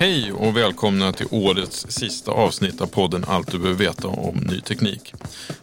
Hej och välkomna till årets sista avsnitt av podden Allt du behöver veta om ny teknik.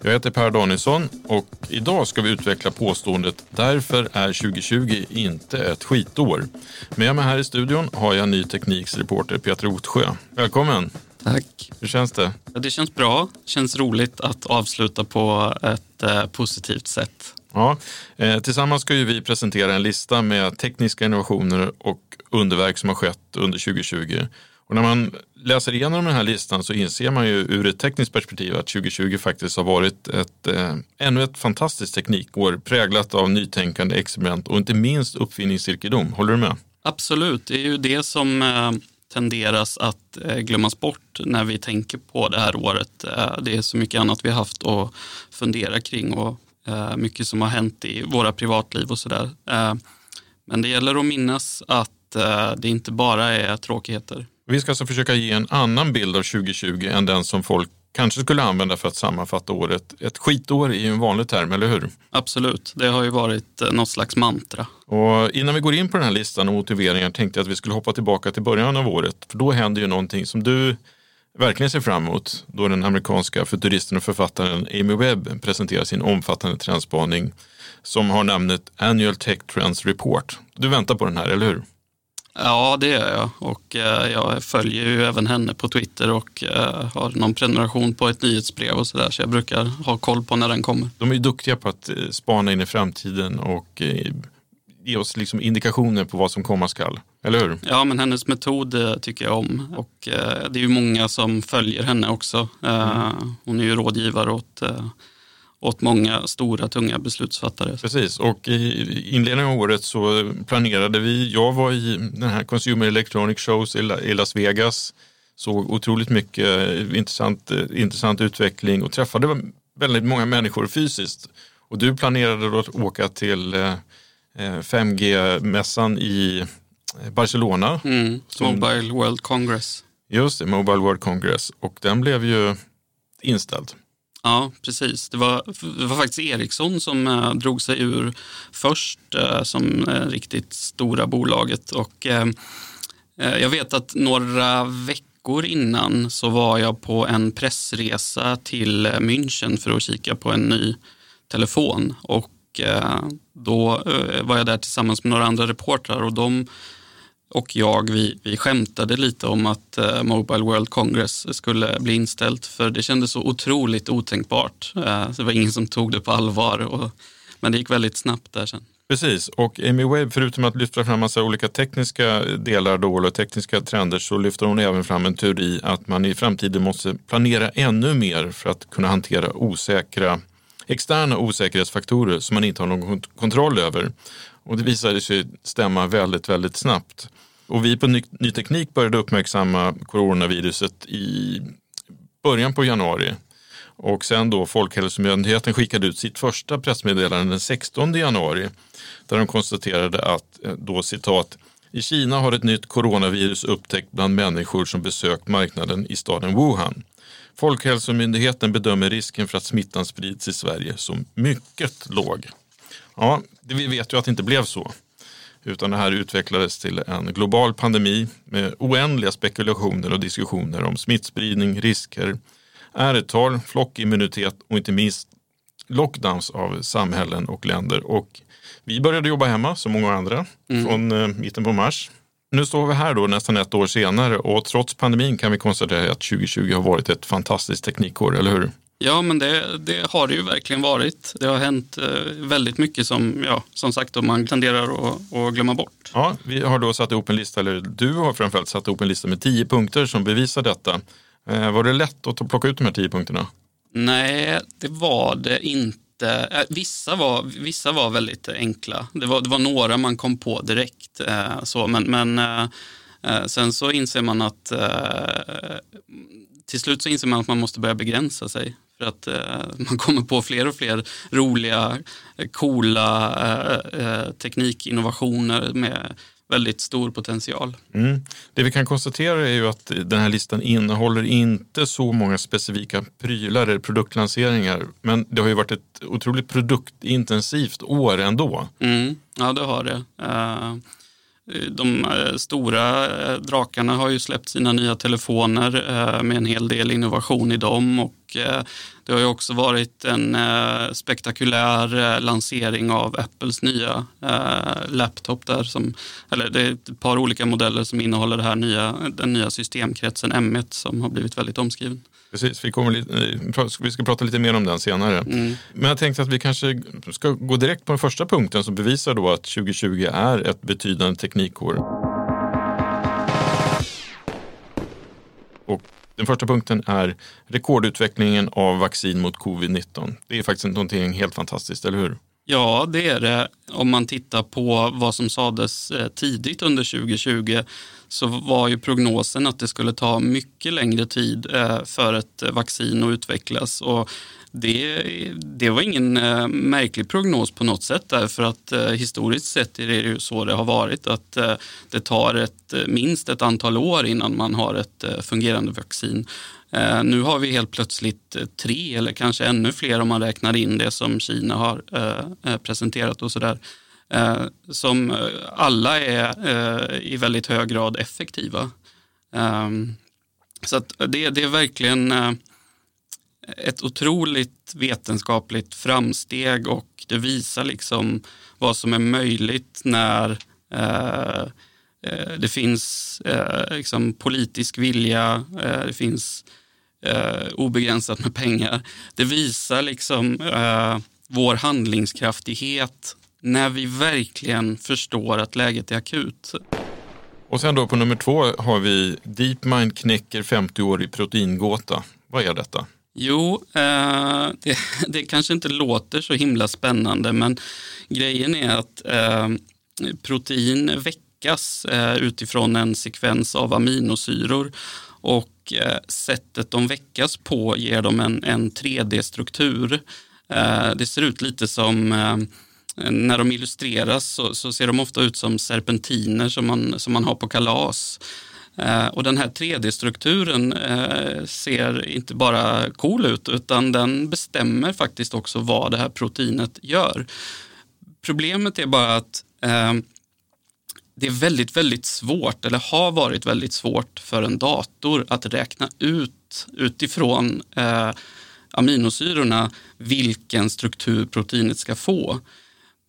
Jag heter Per Danielsson och idag ska vi utveckla påståendet Därför är 2020 inte ett skitår. Med mig här i studion har jag ny tekniks reporter Peter Otsjö. Välkommen! Tack. Hur känns det? Ja, Det känns bra. Det känns roligt att avsluta på ett eh, positivt sätt. Ja, eh, tillsammans ska ju vi presentera en lista med tekniska innovationer och underverk som har skett under 2020. Och när man läser igenom den här listan så inser man ju ur ett tekniskt perspektiv att 2020 faktiskt har varit ett, eh, ännu ett fantastiskt teknikår präglat av nytänkande, experiment och inte minst uppfinningsrikedom. Håller du med? Absolut, det är ju det som eh, tenderas att eh, glömmas bort när vi tänker på det här året. Eh, det är så mycket annat vi har haft att fundera kring och mycket som har hänt i våra privatliv och sådär. Eh, men det gäller att minnas att eh, det inte bara är tråkigheter. Vi ska alltså försöka ge en annan bild av 2020 än den som folk kanske skulle använda för att sammanfatta året. Ett skitår är ju en vanlig term, eller hur? Absolut, det har ju varit eh, något slags mantra. Och innan vi går in på den här listan och motiveringar tänkte jag att vi skulle hoppa tillbaka till början av året. För då händer ju någonting som du verkligen ser fram emot. Då den amerikanska futuristen och författaren Amy Webb presenterar sin omfattande trendspaning som har namnet Annual Tech Trends Report. Du väntar på den här, eller hur? Ja, det gör jag. Och eh, jag följer ju även henne på Twitter och eh, har någon prenumeration på ett nyhetsbrev och sådär. Så jag brukar ha koll på när den kommer. De är ju duktiga på att eh, spana in i framtiden och eh, ge oss liksom indikationer på vad som komma skall. Eller hur? Ja, men hennes metod eh, tycker jag om. Och eh, det är ju många som följer henne också. Eh, Hon är ju rådgivare åt, eh, åt många stora, tunga beslutsfattare. Precis, och i inledningen av året så planerade vi, jag var i den här Consumer Electronic Shows i La- i Las Vegas, såg otroligt mycket intressant, eh, intressant utveckling och träffade väldigt många människor fysiskt. Och du planerade då att åka till eh, eh, 5G-mässan i eh, Barcelona. Mm. Som- Mobile World Congress. Just det, Mobile World Congress. Och den blev ju inställd. Ja, precis. Det var, det var faktiskt Ericsson som eh, drog sig ur först eh, som eh, riktigt stora bolaget. Och, eh, eh, jag vet att några veckor innan så var jag på en pressresa till eh, München för att kika på en ny telefon. Och Eh, då eh, var jag där tillsammans med några andra reportrar och de och jag, vi, vi skämtade lite om att eh, Mobile World Congress skulle bli inställt för det kändes så otroligt otänkbart. Det var ingen som tog det på allvar, och, men det gick väldigt snabbt där sen. Precis, och Amy Webb, förutom att lyfta fram massa olika tekniska delar då, eller tekniska trender, så lyfter hon även fram en teori att man i framtiden måste planera ännu mer för att kunna hantera osäkra, externa osäkerhetsfaktorer som man inte har någon kontroll över. Och det visade sig stämma väldigt, väldigt snabbt. Och vi på Ny, Ny Teknik började uppmärksamma coronaviruset i början på januari. Och sen då Folkhälsomyndigheten skickade ut sitt första pressmeddelande den 16 januari där de konstaterade att, eh, då citat, i Kina har ett nytt coronavirus upptäckt bland människor som besökt marknaden i staden Wuhan. Folkhälsomyndigheten bedömer risken för att smittan sprids i Sverige som mycket låg. Ja, vi vet ju att det inte blev så. Utan det här utvecklades till en global pandemi med oändliga spekulationer och diskussioner om smittspridning, risker, R-tal, flockimmunitet och inte minst lockdowns av samhällen och länder. Och vi började jobba hemma som många andra mm. från eh, mitten på mars. Nu står vi här då nästan ett år senare och trots pandemin kan vi konstatera att 2020 har varit ett fantastiskt teknikår, eller hur? Ja, men det, det, har det ju verkligen varit. Det har hänt eh, väldigt mycket som, ja, som sagt, man tenderar att, att glömma bort. Ja, vi har då satt ihop en lista, eller du har framförallt satt ihop en lista med tio punkter som bevisar detta. Eh, var det lätt att plocka ut de här tio punkterna? Nej, det var det inte. Eh, vissa var, vissa var väldigt enkla. Det var, det var några man kom på direkt. Eh, så, men, men eh, eh, sen så inser man att till slut så inser man att man måste börja begränsa sig. För att eh, man kommer på fler och fler roliga, coola eh, teknikinnovationer med väldigt stor potential. Mm. Det vi kan konstatera är ju att den här listan innehåller inte så många specifika prylar eller produktlanseringar. Men det har ju varit ett otroligt produktintensivt år ändå. Mm. Ja, det har det. Uh, de eh, stora eh, drakarna har ju släppt sina nya telefoner eh, med en hel del innovation i dem och det har ju också varit en spektakulär lansering av Apples nya laptop där som, eller det är ett par olika modeller som innehåller det här nya, den nya systemkretsen M1 som har blivit väldigt omskriven. Precis, vi, kommer lite, vi ska prata lite mer om den senare. Mm. Men jag tänkte att vi kanske ska gå direkt på den första punkten som bevisar då att 2020 är ett betydande teknikår. Och den första punkten är rekordutvecklingen av vaccin mot covid-19. Det är faktiskt någonting helt fantastiskt, eller hur? Ja, det är det. Om man tittar på vad som sades eh, tidigt under 2020 så var ju prognosen att det skulle ta mycket längre tid eh, för ett vaccin att utvecklas. Och det, det var ingen eh, märklig prognos på något sätt därför att eh, historiskt sett är det ju så det har varit att eh, det tar ett, eh, minst ett antal år innan man har ett fungerande vaccin. Eh, nu har vi helt plötsligt tre eller kanske ännu fler om man räknar in det som Kina har eh, presenterat och sådär. Som alla är i väldigt hög grad effektiva. Ehm, så det, det är verkligen ett otroligt vetenskapligt framsteg och det visar liksom vad som är möjligt när eh, eh, det finns eh, liksom politisk vilja, det finns eh, obegränsat med pengar. Det visar liksom eh, vår handlingskraftighet när vi verkligen förstår att läget är akut. Och sen då på nummer två har vi DeepMind knäcker 50-årig proteingåta. Vad är detta? Jo, eh, det, det, kanske inte låter så himla spännande men grejen är att eh, protein väckas eh, utifrån en sekvens av aminosyror och Eh, sättet de väckas på ger dem en, en 3D-struktur. Eh, det ser ut lite som eh, när de illustreras så, så, ser de ofta ut som serpentiner som man, som man har på kalas. Eh, och den här 3D-strukturen eh, ser inte bara cool ut utan den bestämmer faktiskt också vad det här proteinet gör. Problemet är bara att eh, det är väldigt, väldigt svårt, eller har varit väldigt svårt för en dator att räkna ut utifrån eh, aminosyrorna vilken struktur proteinet ska få.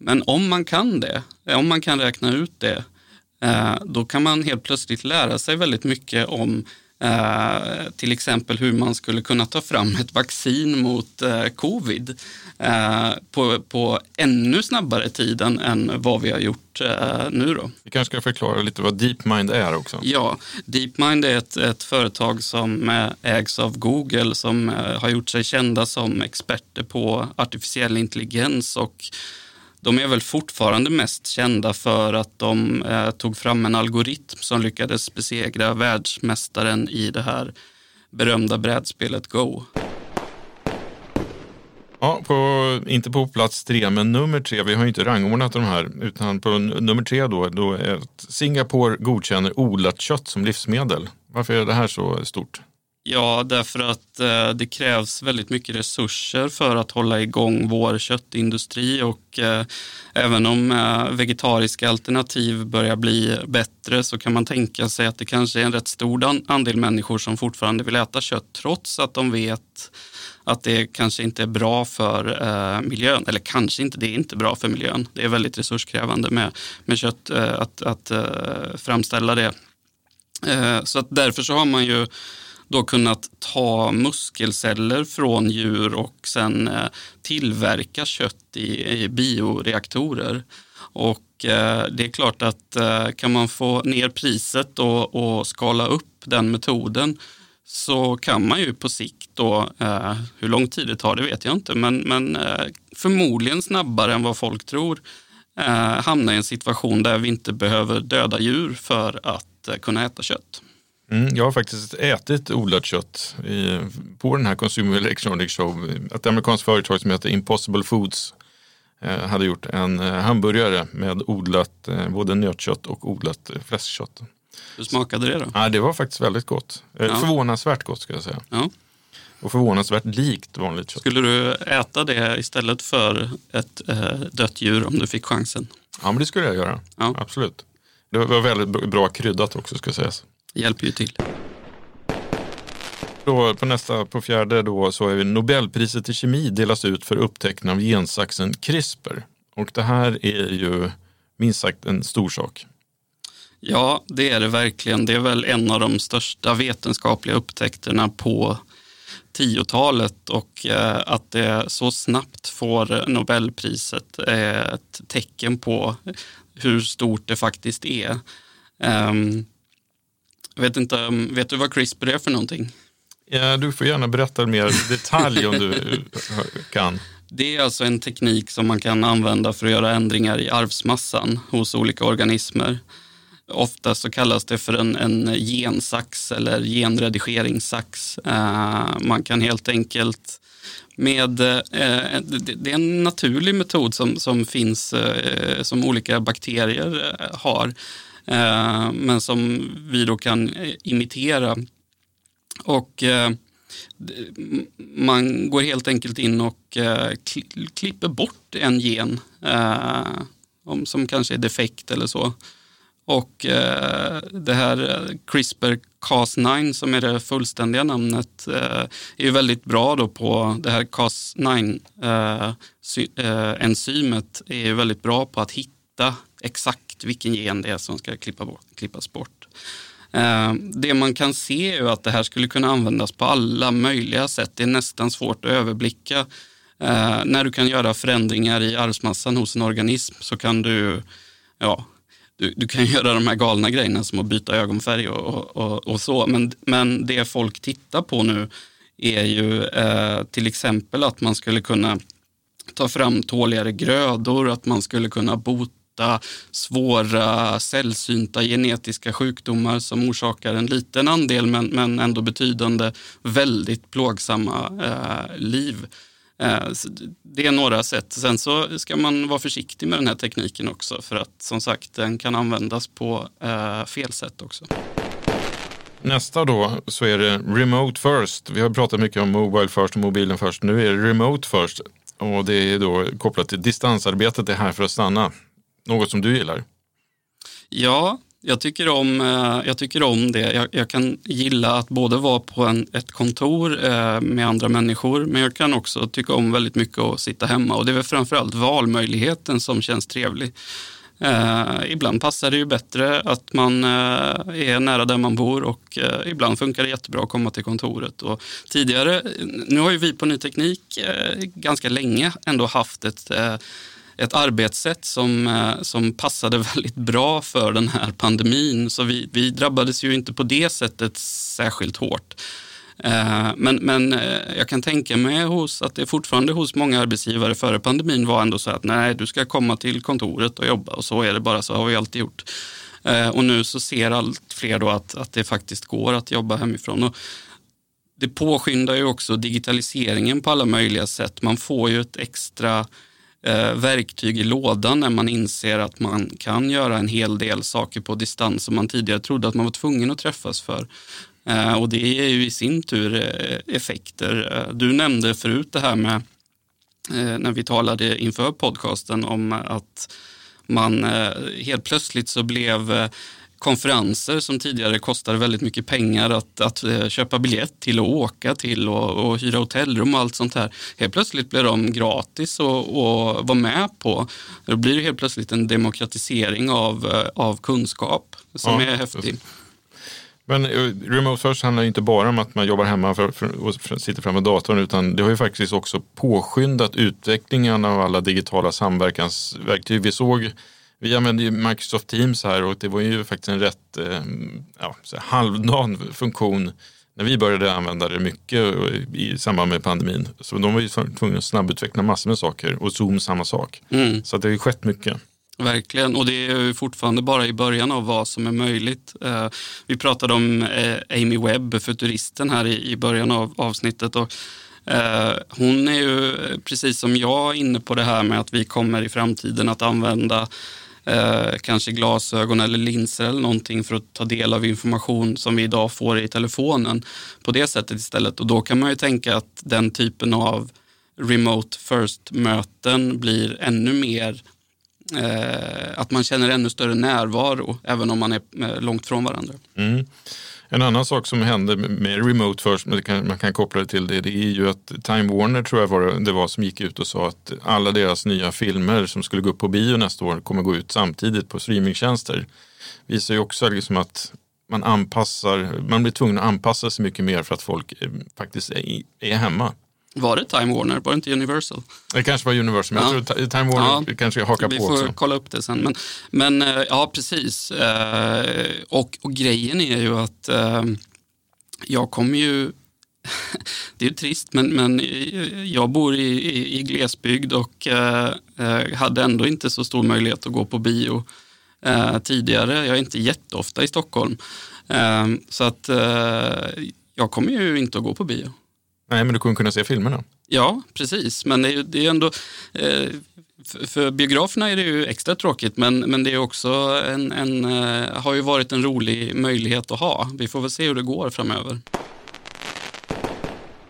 Men om man kan det, om man kan räkna ut det, då kan man helt plötsligt lära sig väldigt mycket om Uh, till exempel hur man skulle kunna ta fram ett vaccin mot uh, covid uh, på, på ännu snabbare tid än, än vad vi har gjort nu. Då. Vi kanske ska förklara lite vad DeepMind är också. Ja, DeepMind är ett, ett företag som ägs av Google som har gjort sig kända som experter på artificiell intelligens och de är väl fortfarande mest kända för att de eh, tog fram en algoritm som lyckades besegra världsmästaren i det här berömda brädspelet Go. Ja, på, inte på plats tre, men nummer tre. Vi har ju inte rangordnat de här, utan på nummer tre då, då är att Singapore godkänner odlat kött som livsmedel. Varför är det här så stort? Ja, därför att eh, det krävs väldigt mycket resurser för att hålla igång vår köttindustri och eh, även om eh, vegetariska alternativ börjar bli bättre så kan man tänka sig att det kanske är en rätt stor andel människor som fortfarande vill äta kött trots att de vet att det kanske inte är bra för eh, miljön. Eller kanske inte, det är inte bra för miljön. Det är väldigt resurskrävande med, med kött, eh, att, att eh, framställa det. Eh, så att därför så har man ju då kunnat ta muskelceller från djur och sen eh, tillverka kött i, i bioreaktorer. Och eh, det är klart att eh, kan man få ner priset och, och skala upp den metoden så kan man ju på sikt då, hur lång tid det tar det vet jag inte, men, men förmodligen snabbare än vad folk tror hamna i en situation där vi inte behöver döda djur för att kunna äta kött. Mm, jag har faktiskt ätit odlat kött i, på den här Consumer Electronics Show. Ett amerikanskt företag som heter Impossible Foods eh, hade gjort en eh, hamburgare med odlat både nötkött och odlat fläskkött. Hur smakade det då? Ja, det var faktiskt väldigt gott. Eh, ja. Förvånansvärt gott ska jag säga. Ja. Och förvånansvärt likt vanligt kött. Skulle du äta det istället för ett eh, dött djur om du fick chansen? Ja, men det skulle jag göra. Ja. Absolut. Det var väldigt bra kryddat också ska sägas. Hjälper ju till. Då, på nästa, på fjärde då, så är det Nobelpriset i kemi delas ut för upptäckten av gensaxen CRISPR. Och det här är ju minst sagt en stor sak. Ja, det är det verkligen. Det är väl en av de största vetenskapliga upptäckterna på 10-talet och eh, att det så snabbt får Nobelpriset är ett tecken på hur stort det faktiskt är. Um, vet, inte, vet du vad CRISPR är för någonting? Ja, du får gärna berätta mer detalj om du kan. Det är alltså en teknik som man kan använda för att göra ändringar i arvsmassan hos olika organismer. Ofta så kallas det för en, en gensax eller genredigeringssax. Uh, man kan helt enkelt med, uh, det, det, är en naturlig metod som, som finns, som olika bakterier har, Eh, men som vi då kan eh, imitera. Och eh, man går helt enkelt in och klipper bort en gen som kanske är defekt eller så. Och eh, det här CRISPR-Cas9 som är det fullständiga namnet eh, är ju väldigt bra då på det här Cas9-enzymet eh, är ju väldigt bra på att hitta exakt vilken gen det är som ska klippa bort, klippas bort. Eh, det man kan se är att det här skulle kunna användas på alla möjliga sätt. Det är nästan svårt att överblicka. Eh, när du kan göra förändringar i arvsmassan hos en organism så kan du ja, du, du kan göra de här galna grejerna som att byta ögonfärg och, och, och så. Men, men det folk tittar på nu är ju eh, till exempel att man skulle kunna ta fram tåligare grödor, att man skulle kunna bota svåra sällsynta genetiska sjukdomar som orsakar en liten andel men, men ändå betydande väldigt plågsamma eh, liv. Eh, det är några sätt. Sen så ska man vara försiktig med den här tekniken också för att som sagt den kan användas på eh, fel sätt också. Nästa då så är det remote first. Vi har pratat mycket om mobile first och mobilen först. Nu är det remote first och det är då kopplat till distansarbetet är här för att stanna. Något som du gillar? Ja, jag tycker om, eh, jag tycker om det. Jag, jag kan gilla att både vara på en, ett kontor eh, med andra människor, men jag kan också tycka om väldigt mycket att sitta hemma. Och det är väl framförallt valmöjligheten som känns trevlig. Eh, ibland passar det ju bättre att man eh, är nära där man bor och eh, ibland funkar det jättebra att komma till kontoret. Och tidigare, nu har ju vi på Ny Teknik eh, ganska länge ändå haft ett eh, ett arbetssätt som, eh, som passade väldigt bra för den här pandemin. Så vi, vi drabbades ju inte på det sättet särskilt hårt. Eh, men men eh, jag kan tänka mig hos, att det fortfarande hos många arbetsgivare före pandemin var ändå så att nej, du ska komma till kontoret och jobba och så är det bara, så har vi alltid gjort. Och nu så ser allt fler då att, att det faktiskt går att jobba hemifrån. Och det påskyndar ju också digitaliseringen på alla möjliga sätt. Man får ju ett extra Eh, verktyg i lådan när man inser att man kan göra en hel del saker på distans som man tidigare trodde att man var tvungen att träffas för. Eh, och det är ju i sin tur eh, effekter. Eh, du nämnde förut det här med eh, när vi talade inför podcasten om att man eh, helt plötsligt så blev eh, konferenser som tidigare kostade väldigt mycket pengar att, att eh, köpa biljett till och åka till och, och hyra hotellrum och allt sånt här. Helt plötsligt blir de gratis att vara med på. Då blir det helt plötsligt en demokratisering av, eh, av kunskap som ja, är häftig. Men eh, Remote First handlar inte bara om att man jobbar hemma för, för, och sitter framför datorn utan det har ju faktiskt också påskyndat utvecklingen av alla digitala samverkansverktyg. Vi såg vi använder ju Microsoft Teams här och det var ju faktiskt en rätt eh, ja, halvdan funktion när vi började använda det mycket i samband med pandemin. Så de var ju tvungna att snabbutveckla massor med saker och Zoom samma sak. Mm. Så det har ju skett mycket. Verkligen, och det är fortfarande bara i början av vad som är möjligt. Eh, vi pratade om eh, Amy Webb, futuristen här i början av avsnittet. Och hon är ju precis som jag inne på det här med att vi kommer i framtiden att använda eh, kanske glasögon eller linser eller någonting för att ta del av information som vi idag får i telefonen på det sättet istället. Och då kan man ju tänka att den typen av remote first-möten blir ännu mer eh, att man känner ännu större närvaro även om man är eh, långt från varandra. Mm. En annan sak som hände med remote först, men kan, man kan koppla det till det, det är ju att Time Warner tror jag var, det var som gick ut och sa att alla deras nya filmer som skulle gå upp på bio nästa år kommer gå ut samtidigt på streamingtjänster. Visar ju också liksom att man anpassar, man blir tvungen att anpassa sig mycket mer för att folk eh, faktiskt är, är hemma. Var det Time Warner? Var det inte Universal? Det kanske var Universal, men ja. jag tror Time Warner ja. kanske hakar på också. Vi får kolla upp det sen. Men, men eh, ja, precis. Eh, och, och grejen är ju att eh, jag kommer ju det är ju trist, men, men jag bor i, i, i glesbygd och hade ändå inte så stor möjlighet att gå på bio tidigare. Jag är inte jätteofta i Stockholm. Så att jag kommer ju inte att gå på bio. Nej, men du kommer kunna se filmerna. Ja, precis. Men det är, det är ändå... Eh, för, för biograferna är det ju extra tråkigt, men, men det är också en, en, eh, har ju varit en rolig möjlighet att ha. Vi får väl se hur det går framöver.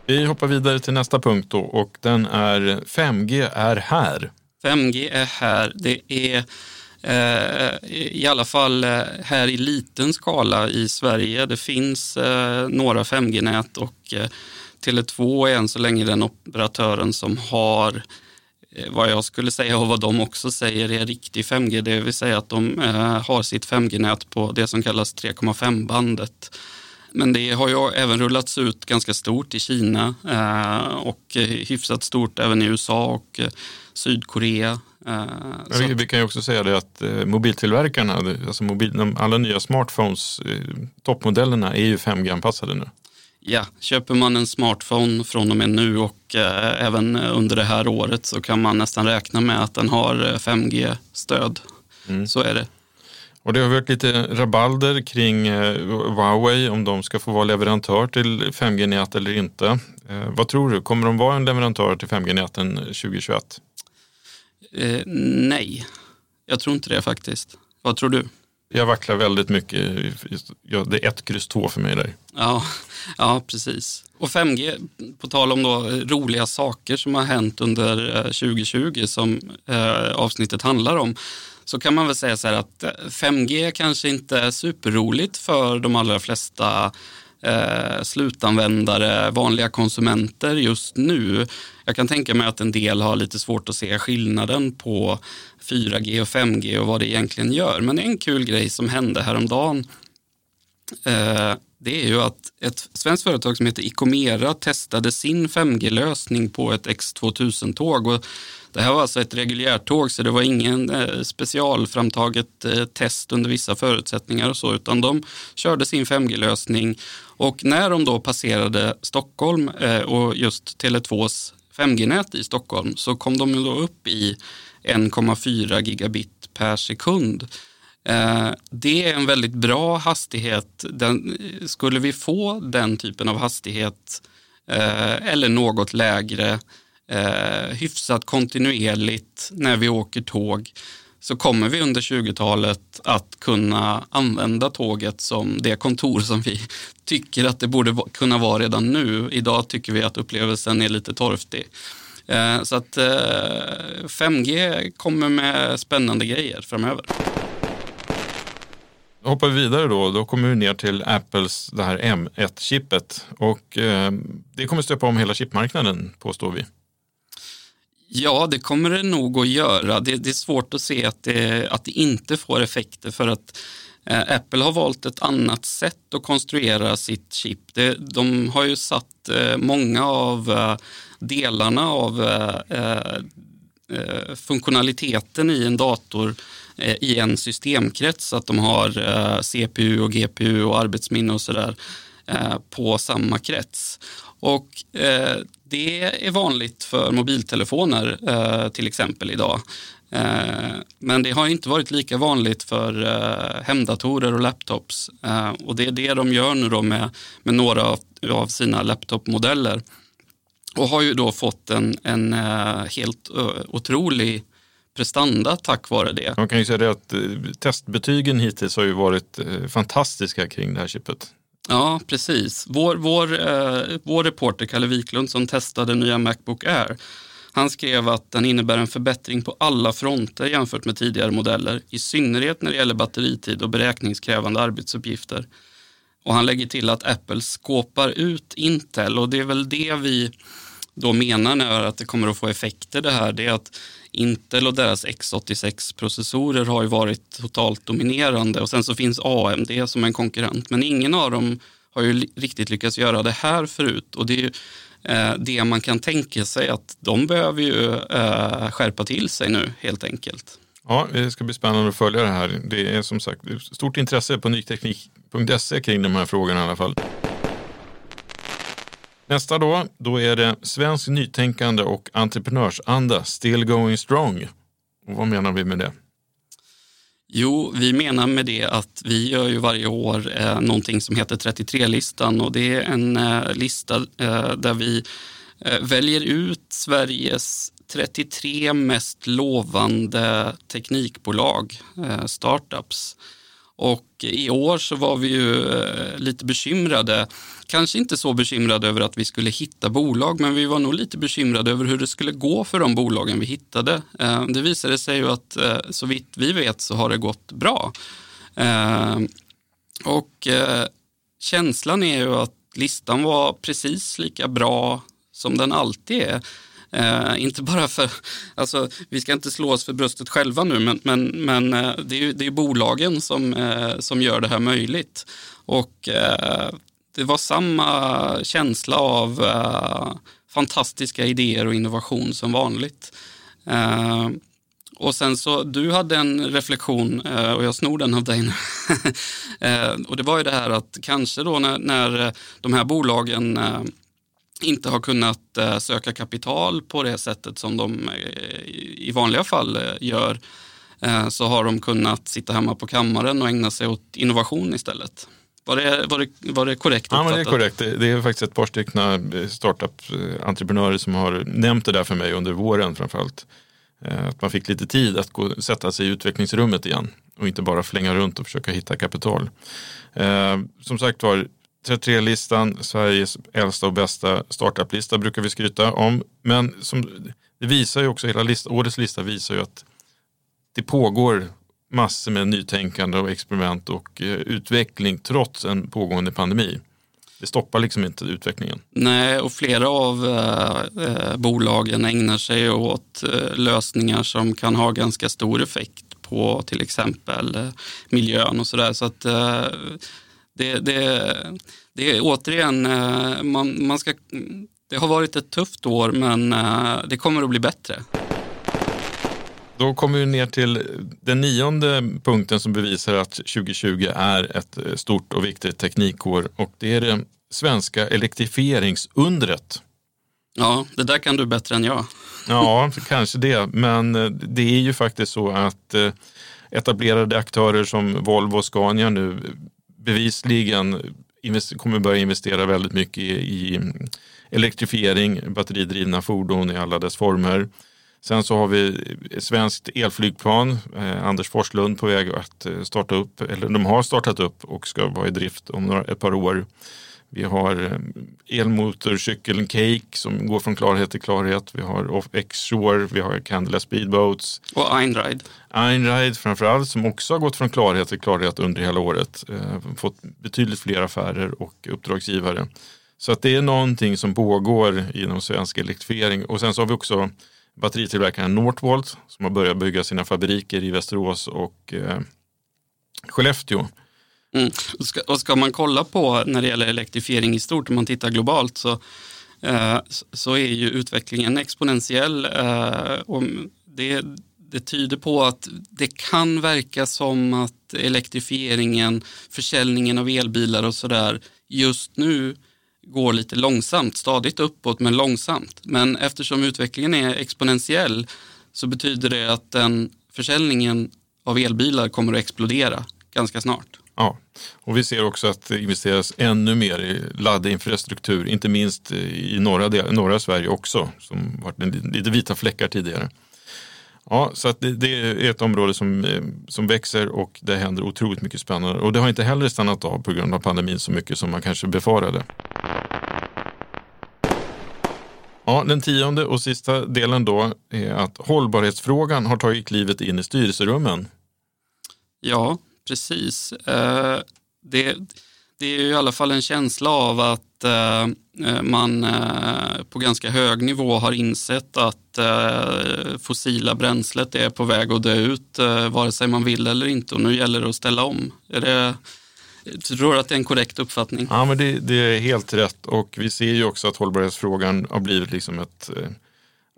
Vi hoppar vidare till nästa punkt då, och den är 5G är här. 5G är här. Det är eh, i alla fall eh, här i liten skala i Sverige. Det finns eh, några 5G-nät och Tele2 är än så länge den operatören som har eh, vad jag skulle säga och vad de också säger är riktig 5G, det vill säga att de eh, har sitt 5G-nät på det som kallas 3,5-bandet. Men det har ju även rullats ut ganska stort i Kina eh, och hyfsat stort även i USA och Sydkorea. Vi, vi, kan ju också säga det att mobiltillverkarna, alltså mobil, alla nya smartphones, toppmodellerna är ju 5G-anpassade nu. Ja, köper man en smartphone från och med nu och eh, även under det här året så kan man nästan räkna med att den har 5G-stöd. Eh, mm. Så är det. Och det har varit lite rabalder kring eh, Huawei om de ska få vara leverantör till 5G-nät eller inte. Eh, vad tror du, kommer de vara en leverantör till 5G-näten 2021? Eh, nej, jag tror inte det faktiskt. Vad tror du? Jag vacklar väldigt mycket. Det är ett kryss två för mig där. Ja, ja, precis. Och 5G, på tal om då roliga saker som har hänt under eh, 2020 som eh, avsnittet handlar om, så kan man väl säga så här att eh, 5G kanske inte är superroligt för de allra flesta eh, slutanvändare, vanliga konsumenter just nu. Jag kan tänka mig att en del har lite svårt att se skillnaden på 4G och 5G och vad det egentligen gör. Men en kul grej som hände häromdagen eh, det är ju att ett svenskt företag som heter Icomera testade sin 5G-lösning på ett X2000-tåg. Det här var alltså ett reguljärtåg så det var ingen eh, specialframtaget eh, test under vissa förutsättningar och så utan de körde sin 5G-lösning och när de då passerade Stockholm eh, och just Tele2s 5G-nät i Stockholm så kom de då upp i 1,4 gigabit per sekund. Det är en väldigt bra hastighet. Den, skulle vi få den typen av hastighet eller något lägre eh, hyfsat kontinuerligt när vi åker tåg så kommer vi under 20-talet att kunna använda tåget som det kontor som vi tycker att det borde kunna vara redan nu. Idag tycker vi att upplevelsen är lite torftig. Eh, så att eh, 5G kommer med spännande grejer framöver. Då Hoppar vi vidare då, då kommer vi ner till Apples det här M1-chippet och eh, det kommer stöpa om hela chipmarknaden påstår vi. Ja, det kommer det nog att göra. Det, det är svårt att se att det, att det inte får effekter för att eh, Apple har valt ett annat sätt att konstruera sitt chip. Det, de har ju satt eh, många av eh, delarna av eh, eh, eh funktionaliteten i en dator eh, i en systemkrets. Så att de har CPU och GPU och arbetsminne och sådär på samma krets. Och eh, det är vanligt för mobiltelefoner eh, till exempel idag. Eh, men det har inte varit lika vanligt för eh, hemdatorer och laptops. Eh, och det är det de gör nu då med, med några av sina laptopmodeller. Och har ju då fått en, en eh, helt otrolig prestanda tack vare det. Man kan ju säga det att testbetygen hittills har ju varit fantastiska kring det här chippet. Ja, precis. Vår, vår, eh, vår reporter Kalle Wiklund som testade nya Macbook Air, han skrev att den innebär en förbättring på alla fronter jämfört med tidigare modeller, i synnerhet när det gäller batteritid och beräkningskrävande arbetsuppgifter. Och han lägger till att Apple skåpar ut Intel och det är väl det vi då menar när att det kommer att få effekter det här. Det är att Intel och deras X86-processorer har ju varit totalt dominerande och sen så finns AMD som en konkurrent. Men ingen av dem har ju riktigt lyckats göra det här förut och det är ju eh, det man kan tänka sig att de behöver ju eh, skärpa till sig nu helt enkelt. Ja, det ska bli spännande att följa det här. Det är som sagt stort intresse på nyteknik.se kring de här frågorna i alla fall. Nästa då, då är det svensk nytänkande och entreprenörsanda, still going strong. Och vad menar vi med det? Jo, vi menar med det att vi gör ju varje år eh, någonting som heter 33-listan och det är en eh, lista eh, där vi eh, väljer ut Sveriges 33 mest lovande teknikbolag, eh, startups. Och i år så var vi ju eh, lite bekymrade. Kanske inte så bekymrade över att vi skulle hitta bolag, men vi var nog lite bekymrade över hur det skulle gå för de bolagen vi hittade. Eh, det visade sig ju att eh, så vitt vi vet så har det gått bra. Och känslan är ju att listan var precis lika bra som den alltid är. Eh, inte bara för, alltså, vi ska inte slå oss för bröstet själva nu, men, men, men eh, det, är ju, det är bolagen som, eh, som gör det här möjligt. Och eh, det var samma känsla av eh, fantastiska idéer och innovation som vanligt. Eh, och sen så, du hade en reflektion eh, och jag snor den av dig nu. Eh, och det var ju det här att kanske då när, när de här bolagen eh, inte har kunnat eh, söka kapital på det sättet som de eh, i vanliga fall eh, gör så har de kunnat sitta hemma på kammaren och ägna sig åt innovation istället. Var det, var det, var det korrekt uppfattat? Ja, det är korrekt. Det är faktiskt ett par stycken startup-entreprenörer som har nämnt det där för mig under våren framförallt. Att man fick lite tid att gå, sätta sig i utvecklingsrummet igen och inte bara flänga runt och försöka hitta kapital. Som sagt var, 33-listan, Sveriges äldsta och bästa startup-lista brukar vi skryta om. Men som, det visar ju också, hela list, årets lista visar ju att det pågår massor med nytänkande och experiment och eh, utveckling trots en pågående pandemi. Det stoppar liksom inte utvecklingen. Nej, och flera av eh, eh bolagen ägnar sig åt eh, lösningar som kan ha ganska stor effekt på till exempel eh, miljön och sådär. Så att eh, det, det, det är återigen, eh, man, man ska, det har varit ett tufft år men eh, det kommer att bli bättre. Då kommer vi ner till den nionde punkten som bevisar att 2020 är ett stort och viktigt teknikår och det är det svenska elektrifieringsundret. Ja, det där kan du bättre än jag. Ja, kanske det, men eh, det är ju faktiskt så att etablerade aktörer som Volvo och Scania nu bevisligen kommer börja investera väldigt mycket i elektrifiering, batteridrivna fordon i alla dess former. Sen så har vi ett svenskt elflygplan, eh, Anders Forslund på väg att eh, starta upp, eller de har startat upp och ska vara i drift om några, ett par år. Vi har eh, elmotorcykeln Cake som går från klarhet till klarhet. Vi har X-Shore, vi har Candela Speedboats. Och Einride. Einride framförallt som också har gått från klarhet till klarhet under hela året. Eh, fått betydligt fler affärer och uppdragsgivare. Så att det är någonting som pågår inom svensk elektrifiering. Och sen så har vi också batteritillverkaren Northvolt som har börjat bygga sina fabriker i Västerås och eh, Skellefteå. Mm. Och, ska, och ska man kolla på när det gäller elektrifiering i stort, om man tittar globalt, så, eh, så är ju utvecklingen exponentiell. Eh, och det, det tyder på att det kan verka som att elektrifieringen, försäljningen av elbilar och sådär just nu går lite långsamt, stadigt uppåt men långsamt. Men eftersom utvecklingen är exponentiell så betyder det att den försäljningen av elbilar kommer att explodera ganska snart. Ja, och vi ser också att det investeras ännu mer i laddinfrastruktur, inte minst i norra, del, norra Sverige också, som varit lite vita fläckar tidigare. Ja, så att det, det, är ett område som, eh, som växer och det händer otroligt mycket spännande. Och det har inte heller stannat av på grund av pandemin så mycket som man kanske befarade. Ja, den tionde och sista delen då är att hållbarhetsfrågan har tagit klivet in i styrelserummen. Ja, precis. Eh, det, det är i alla fall en känsla av att eh, eh, man eh, på ganska hög nivå har insett att eh, fossila bränslet är på väg att dö ut eh, vare sig man vill eller inte och nu gäller det att ställa om. Är det, tror du att det är en korrekt uppfattning? Ja, men det, det, är helt rätt och vi ser ju också att hållbarhetsfrågan har blivit liksom ett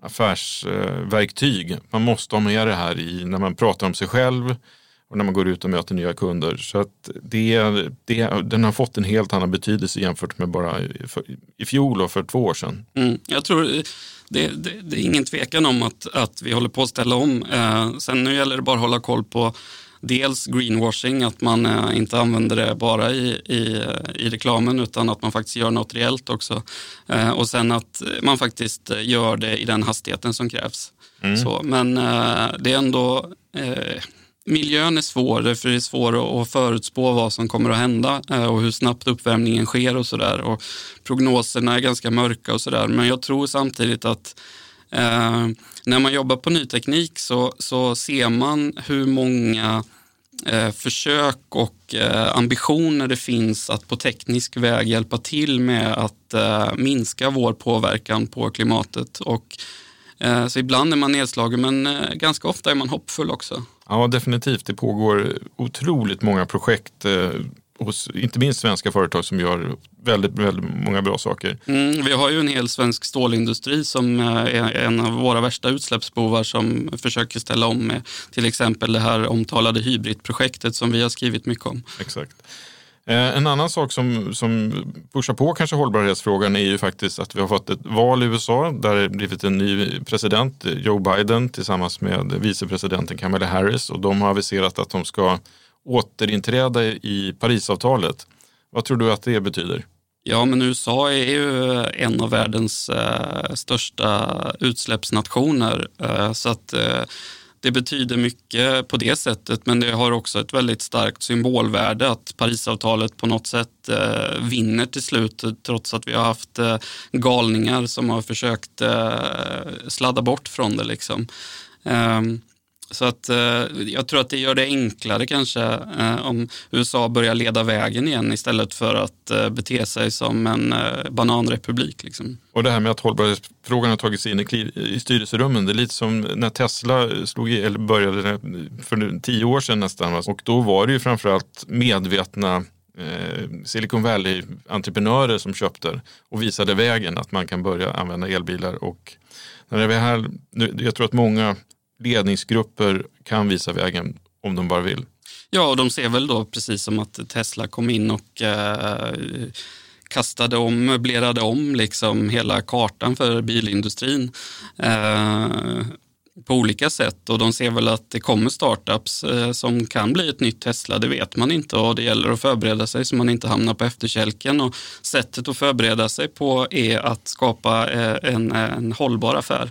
affärsverktyg. Man måste ha med det här i när man pratar om sig själv och när man går ut och möter nya kunder. Så att det, det, den har fått en helt annan betydelse jämfört med bara för, i fjol och för två år sedan. Mm, jag tror det, det, det, är ingen tvekan om att, att vi håller på att ställa om. Eh, sen nu gäller det bara att hålla koll på dels greenwashing, att man eh, inte använder det bara i, i, i reklamen utan att man faktiskt gör något reellt också. Eh, och sen att man faktiskt gör det i den hastigheten som krävs. Mm. Så, men eh, det är ändå eh, miljön är svår, för det är svårt att förutspå vad som kommer att hända eh, och hur snabbt uppvärmningen sker och sådär. Prognoserna är ganska mörka och sådär. Men jag tror samtidigt att eh, när man jobbar på ny teknik så, så ser man hur många eh, försök och eh, ambitioner det finns att på teknisk väg hjälpa till med att eh, minska vår påverkan på klimatet. Och, eh, så ibland är man nedslagen men eh, ganska ofta är man hoppfull också. Ja, definitivt. Det pågår otroligt många projekt eh, hos inte minst svenska företag som gör väldigt, väldigt många bra saker. Mm, vi har ju en hel svensk stålindustri som eh, är en av våra värsta utsläppsbovar som försöker ställa om med till exempel det här omtalade hybridprojektet som vi har skrivit mycket om. Exakt. Eh, en annan sak som, som pushar på kanske hållbarhetsfrågan är ju faktiskt att vi har fått ett val i USA där det blivit en ny president, eh, Joe Biden, tillsammans med vicepresidenten Kamala Harris och de har aviserat att de ska återinträda i Parisavtalet. Vad tror du att det betyder? Ja, men USA är ju eh, en av världens eh, största utsläppsnationer. Eh, så att eh, det betyder mycket på det sättet men det har också ett väldigt starkt symbolvärde att Parisavtalet på något sätt eh, vinner till slut trots att vi har haft eh, galningar som har försökt eh, sladda bort från det. Liksom. Um, så att eh, jag tror att det gör det enklare kanske eh, om USA börjar leda vägen igen istället för att eh, bete sig som en eh, bananrepublik. Liksom. Och det här med att hållbarhetsfrågan har tagit sig in i, i styrelserummen, det är lite som när Tesla slog i, eller började eh, för tio år sedan nästan. Och då var det ju framförallt medvetna eh, Silicon Valley-entreprenörer som köpte och visade vägen att man kan börja använda elbilar. Och när vi här, jag tror att många ledningsgrupper kan visa vägen om de bara vill. Ja, och de ser väl då precis som att Tesla kom in och eh, kastade om, möblerade om liksom hela kartan för bilindustrin. Eh, på olika sätt och de ser väl att det kommer startups eh, som kan bli ett nytt Tesla, det vet man inte och det gäller att förbereda sig så man inte hamnar på efterkälken och sättet att förbereda sig på är att skapa eh, en, en hållbar affär,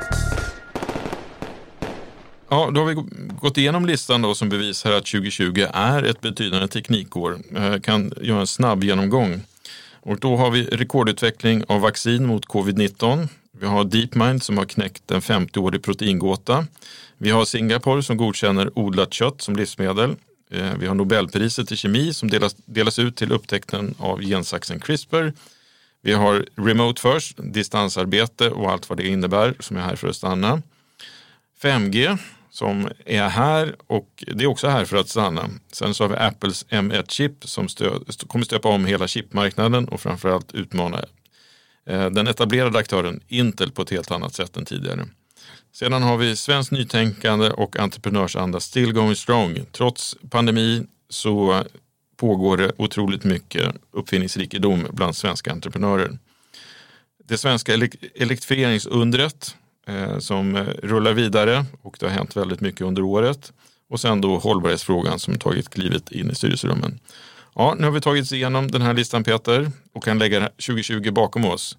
Ja, då har vi gått igenom listan då som bevisar att 2020 är ett betydande teknikår. Jag kan göra en snabb genomgång. Och då har vi rekordutveckling av vaccin mot covid-19. Vi har DeepMind som har knäckt en 50-årig proteingåta. Vi har Singapore som godkänner odlat kött som livsmedel. Eh, vi har Nobelpriset i kemi som delas, delas ut till upptäckten av gensaxen CRISPR. Vi har Remote First, distansarbete och allt vad det innebär som är här för att stanna. 5G som är här och det är också här för att stanna. Sen så har vi Apples M1-chip som stöd, kommer stöpa om hela chipmarknaden och framförallt utmana eh, den etablerade aktören Intel på ett helt annat sätt än tidigare. Sedan har vi svenskt nytänkande och entreprenörsanda still going strong. Trots pandemi så pågår det otroligt mycket uppfinningsrikedom bland svenska entreprenörer. Det svenska elektrifieringsundret Eh, som eh, rullar vidare och det har hänt väldigt mycket under året. Och sen då hållbarhetsfrågan som tagit klivet in i styrelserummen. Ja, nu har vi tagit oss igenom den här listan Peter och kan lägga 2020 bakom oss.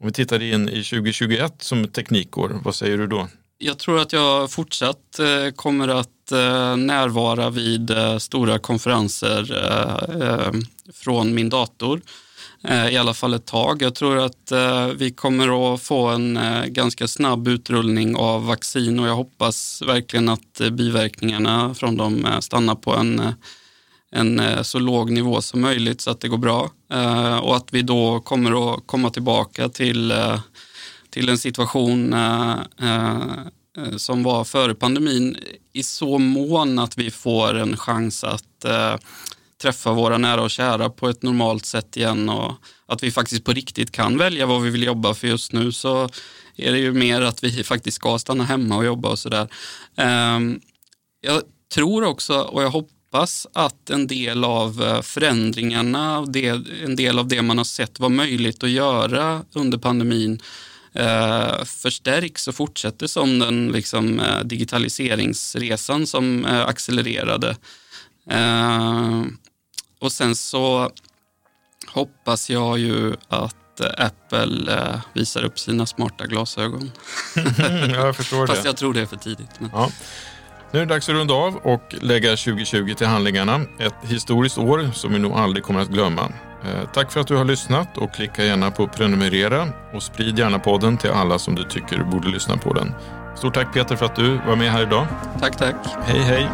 Om vi tittar in i 2021 som teknikår, vad säger du då? Jag tror att jag fortsatt eh, kommer att närvara vid stora konferenser från min dator. Eh, I alla fall ett tag. Jag tror att eh, vi kommer att få en eh, ganska snabb utrullning av vaccin och jag hoppas verkligen att biverkningarna från dem stannar på en en så låg nivå som möjligt så att det går bra. Och att vi då kommer att komma tillbaka till, till en situation som var före pandemin i så mån att vi får en chans att träffa våra nära och kära på ett normalt sätt igen och att vi faktiskt på riktigt kan välja vad vi vill jobba för just nu så är det ju mer att vi faktiskt ska stanna hemma och jobba och sådär. Ehm, jag tror också och jag hoppas att en del av eh, förändringarna, en del av det man har sett var möjligt att göra under pandemin eh, förstärks och fortsätter som den liksom, eh, digitaliseringsresan som eh, accelererade. Ehm, och sen så hoppas jag ju att Apple eh, visar upp sina smarta glasögon. jag förstår Fast det. jag tror det är för tidigt. Men... Ja. Nu är det dags att runda av och lägga 2020 till handlingarna. Ett historiskt år som vi nog aldrig kommer att glömma. Eh, tack för att du har lyssnat och klicka gärna på prenumerera och sprid gärna podden till alla som du tycker borde lyssna på den. Stort tack Peter för att du var med här idag. Tack, tack. Hej, hej.